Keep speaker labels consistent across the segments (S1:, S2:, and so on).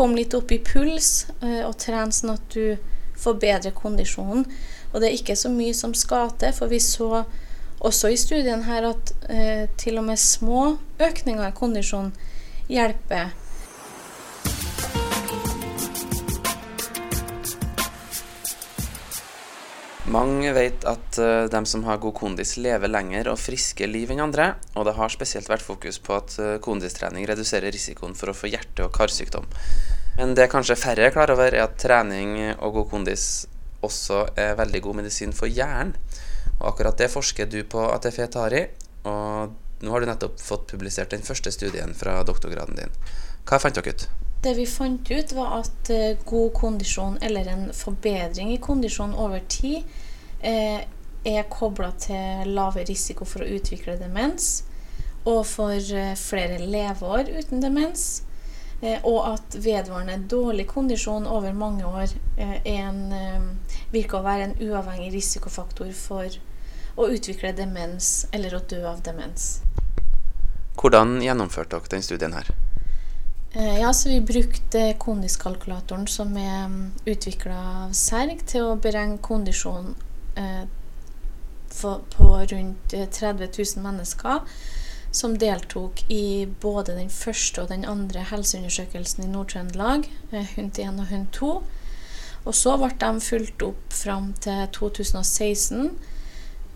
S1: komme litt opp i puls eh, og trene sånn at du får bedre kondisjonen. Og det er ikke så mye som skal til, for vi så også i studien her at eh, til og med små økninger i kondisjon hjelper.
S2: Mange vet at uh, de som har god kondis, lever lenger og friske liv enn andre. Og det har spesielt vært fokus på at uh, kondistrening reduserer risikoen for å få hjerte- og karsykdom. Men det kanskje færre er klar over, er at trening og god kondis også er veldig god medisin for hjernen. Og akkurat det forsker du på ATF Tari, og nå har du nettopp fått publisert den første studien fra doktorgraden din. Hva fant dere ut?
S1: Det vi fant ut, var at eh, god kondisjon, eller en forbedring i kondisjon over tid, eh, er kobla til lavere risiko for å utvikle demens, og for eh, flere leveår uten demens. Og at vedvarende dårlig kondisjon over mange år eh, en, virker å være en uavhengig risikofaktor for å utvikle demens eller å dø av demens.
S2: Hvordan gjennomførte dere den studien her?
S1: Ja, så Vi brukte kondiskalkulatoren som er mm, utvikla av Serg, til å beregne kondisjon eh, på rundt 30 000 mennesker som deltok i både den første og den andre helseundersøkelsen i Nord-Trøndelag, HUNT 1 og HUNT 2. Og så ble de fulgt opp fram til 2016,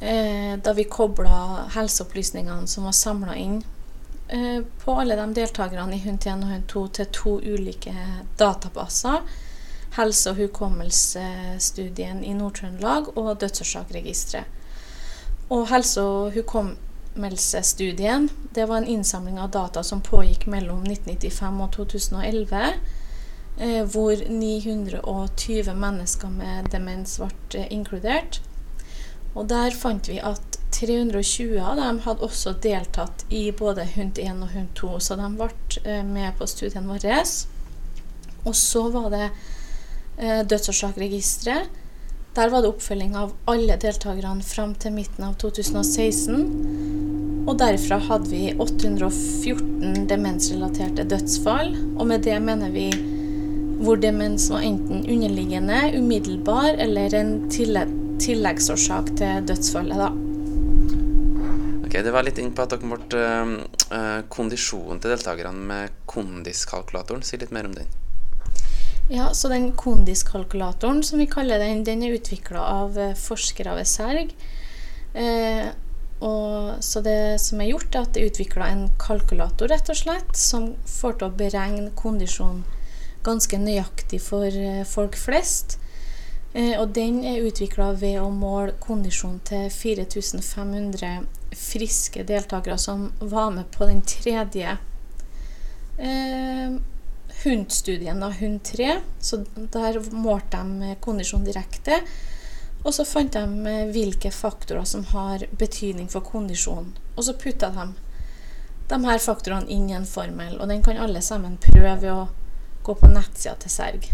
S1: eh, da vi kobla helseopplysningene som var samla inn eh, på alle de deltakerne i HUNT 1 og HUNT 2 til to ulike databaser. Helse- og hukommelsestudien i Nord-Trøndelag og dødsårsakregisteret. Og helse- og hukommelsestudien, Det var en innsamling av data som pågikk mellom 1995 og 2011. Eh, hvor 920 mennesker med demens ble eh, inkludert. Og der fant vi at 320 av dem hadde også deltatt i både Hund 1 og Hund 2, så de ble eh, med på studien vår. Og så var det eh, dødsårsakregisteret der var det oppfølging av alle deltakerne fram til midten av 2016. Og derfra hadde vi 814 demensrelaterte dødsfall. Og med det mener vi hvor demens var enten underliggende, umiddelbar eller en tilleggsårsak til dødsfallet. da.
S2: Ok, Det var litt inn på at dere målte uh, kondisjonen til deltakerne med kondiskalkulatoren. Si litt mer om den.
S1: Ja, så den kondiskalkulatoren, som vi kaller den, den er utvikla av eh, forskere ved Serg. Eh, og, så det som er gjort, er at det er utvikla en kalkulator, rett og slett, som får til å beregne kondisjon ganske nøyaktig for eh, folk flest. Eh, og den er utvikla ved å måle kondisjon til 4500 friske deltakere som var med på den tredje eh, hundstudien, da, HUNT 3. Så der målte de kondisjon direkte. Og så fant de eh, hvilke faktorer som har betydning for kondisjon. Og så putta de de her faktorene inn i en formel, og den kan alle sammen prøve å gå på nettsida til Serg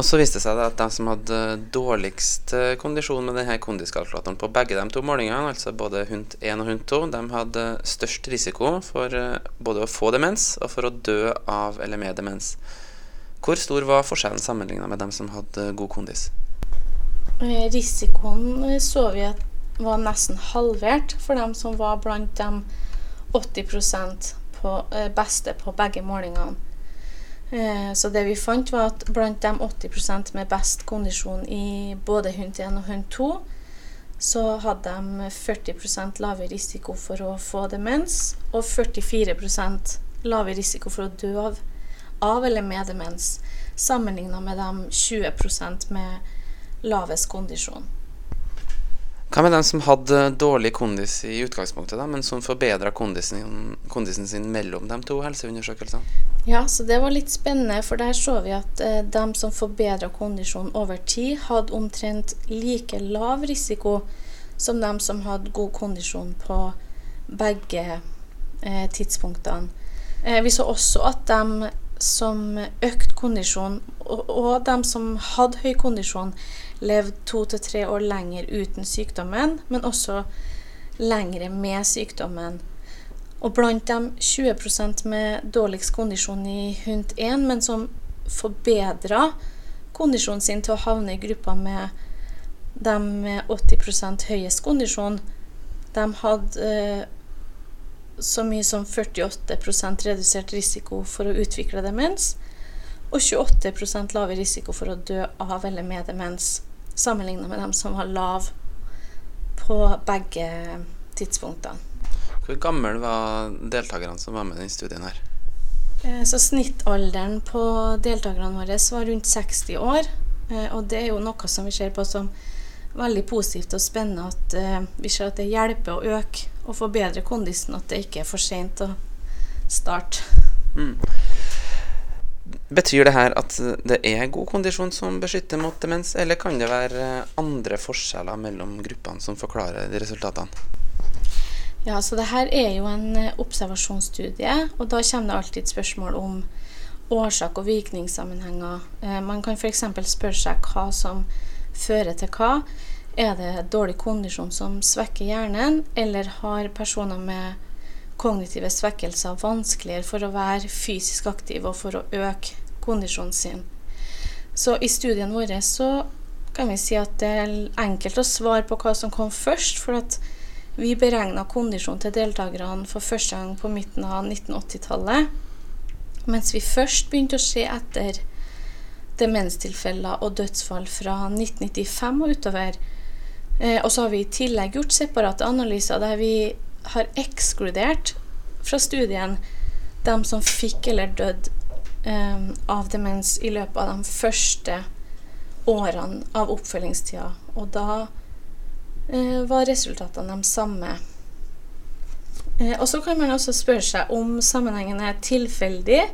S2: og så viste det seg at de som hadde dårligst eh, kondisjon med denne kondiskalkulatoren på begge de to målingene, altså både HUNT 1 og HUNT 2, de hadde størst risiko for eh, både å få demens og for å dø av eller med demens. Hvor stor var forskjellen sammenligna med dem som hadde god kondis?
S1: Eh, risikoen så vi at var nesten halvert for dem som var blant de 80% på, beste på begge målingene. Eh, så det vi fant, var at blant de 80% med best kondisjon i både hund 1 og hund 2, så hadde de 40% lavere risiko for å få demens og 44 lavere risiko for å dø av, av eller med demens, sammenligna med de 20% med lavest kondisjon.
S2: Hva med den som hadde dårlig kondis i utgangspunktet, da, men som forbedra kondisen, kondisen, sin mellom de to helseundersøkelsene?
S1: Ja, så det var litt spennende, for der så vi at eh, de som forbedra kondisjonen over tid, hadde omtrent like lav risiko som de som hadde god kondisjon på begge eh, tidspunktene. Eh, vi så også at de som økte kondisjon, og, og de som hadde høy kondisjon, levde to til tre år lenger uten sykdommen, men også lengre med sykdommen. Og blant dem 20% med dårligst kondisjon i HUNT 1, men som forbedra kondisjonen sin til å havne i gruppa med dem med 80 høyest kondisjon, de hadde eh, så mye som 48% redusert risiko for å utvikle demens, og 28 lavere risiko for å dø av eller med demens, sammenlignet med dem som var lav på begge tidspunktene.
S2: Hvor gammel var deltakerne som var med i denne studien? her?
S1: Eh, så Snittalderen på deltakerne våre var rundt 60 år. Eh, og det er jo noe som vi ser på som veldig positivt og spennende. At eh, vi ser at det hjelper å øke og forbedre kondisen, at det ikke er for sent å starte. Mm.
S2: Betyr det her at det er god kondisjon som beskytter mot demens, eller kan det være andre forskjeller mellom gruppene som forklarer de resultatene?
S1: Ja, så det her er jo en eh, observasjonsstudie, og da kommer det alltid spørsmål om årsak- og virkningssammenhenger. Eh, man kan f.eks. spørre seg hva som fører til hva. Er det dårlig kondisjon som svekker hjernen, eller har personer med kognitive svekkelser vanskeligere for å være fysisk aktive og for å øke kondisjonen sin? Så i studien vår så kan vi si at det er enkelt å svare på hva som kom først. for at vi beregna kondisjonen til deltakerne for første gang på midten av 1980-tallet. Mens vi først begynte å se etter demenstilfeller og dødsfall fra 1995 og utover. Eh, og så har vi i tillegg gjort separate analyser der vi har ekskludert fra studien dem som fikk eller døde eh, av demens i løpet av de første årene av oppfølgingstida. Og da Eh, var resultatene de samme. Eh, og så kan man også spørre seg om sammenhengen er tilfeldig.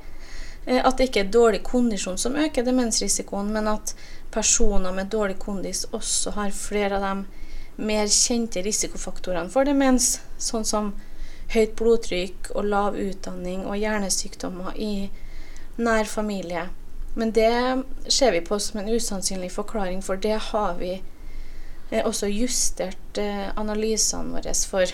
S1: Eh, at det ikke er dårlig kondisjon som øker demensrisikoen, men at personer med dårlig kondis også har flere av de mer kjente risikofaktorene for demens, sånn som høyt blodtrykk og lav utdanning og hjernesykdommer i nær familie. Men det ser vi på som en usannsynlig forklaring, for det har vi også justert eh, analysene våre for.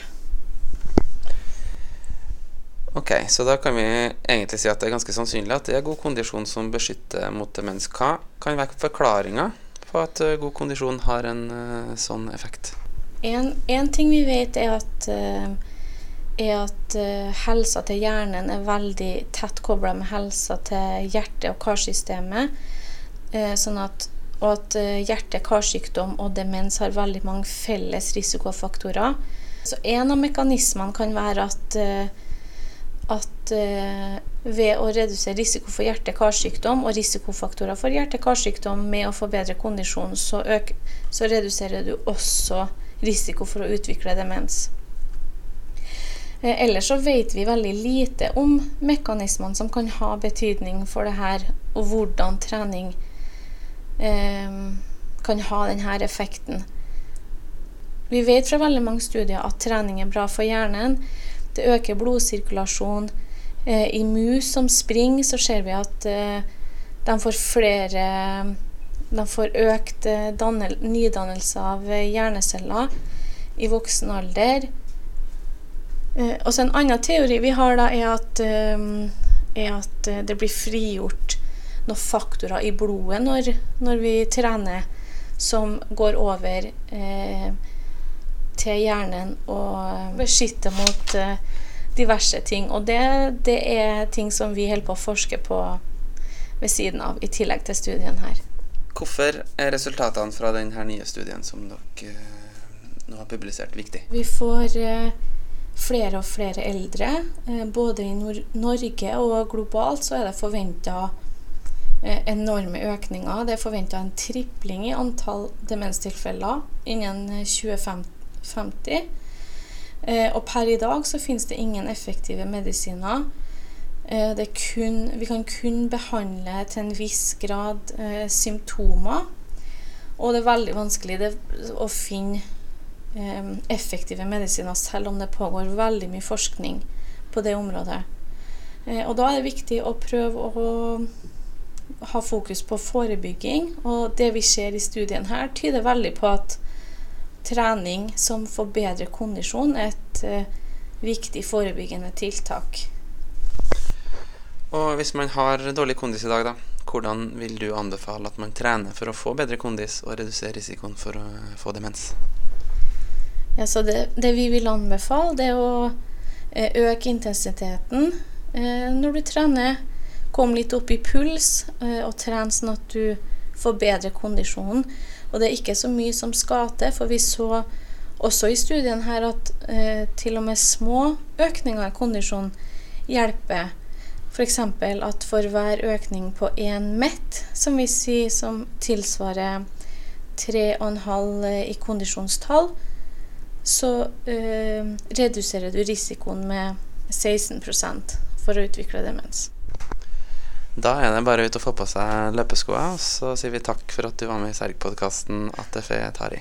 S2: Ok, så da kan vi egentlig si at det er ganske sannsynlig at det er god kondisjon som beskytter mot demens. Hva kan være forklaringa på at eh, god kondisjon har en uh, sånn effekt?
S1: En, en, ting vi vet, er at, uh, er at uh, helsa til hjernen er veldig tett kobla med helsa til hjerte- og karsystemet. sånn at og at hjerte-karsykdom og demens har veldig mange felles risikofaktorer. Så En av mekanismene kan være at, at eh, ved å redusere risiko for hjerte-karsykdom og risikofaktorer for hjerte-karsykdom med å forbedre kondisjon, så, så reduserer du også risiko for å utvikle demens. Ellers så vet vi veldig lite om mekanismene som kan ha betydning for det her, og hvordan trening eh, kan ha denne effekten. Vi vet fra veldig mange studier at trening er bra for hjernen. Det øker blodsirkulasjon. Eh, I mus som springer, så ser vi at eh, de får flere De får økt dannel, nydannelse av hjerneceller i voksen alder. Og så En annen teori vi har, da, er at, er at det blir frigjort noen faktorer i blodet når, når vi trener, som går over eh, til hjernen og beskytte mot eh, diverse ting. Og det, det, er ting som vi holder på å forske på ved siden av, i tillegg til studien her.
S2: Hvorfor er resultatene fra denne nye studien som dere eh, nå har publisert, viktig?
S1: Vi får eh, flere og flere eldre. Eh, både i Nor Norge og globalt så er det forventa Eh, enorme økninger. Det er forventa en tripling i antall demenstilfeller innen 2050. Eh, og per i dag så finnes det ingen effektive medisiner. Eh, kun, vi kan kun behandle til en viss grad eh, symptomer. Og det er veldig vanskelig det, å finne eh, effektive medisiner, selv om det pågår veldig mye forskning på det området. Eh, og da er det viktig å prøve å ha fokus på forebygging. Og det vi ser i studien her, tyder veldig på at trening som forbedrer kondisjon, er et eh, viktig forebyggende tiltak.
S2: Og hvis man har dårlig kondis i dag, da, hvordan vil du anbefale at man trener for å få bedre kondis og redusere risikoen for å få demens?
S1: Ja, så det, det vi vil anbefale, det er å eh, øke intensiteten eh, når du trener. Kom litt opp i puls og tren sånn at du får kondisjonen. Og det er ikke så mye som skal til, for vi så også i studien her at eh, til og med små økninger i kondisjon hjelper. F.eks. at for hver økning på én mett, som vi sier som tilsvarer 3,5 i kondisjonstall, så eh, reduserer du risikoen med 16 for å utvikle demens.
S2: Da er det bare ut å få på seg løpeskoa, og så sier vi takk for at du var med i Sergpodkasten ATF Tari.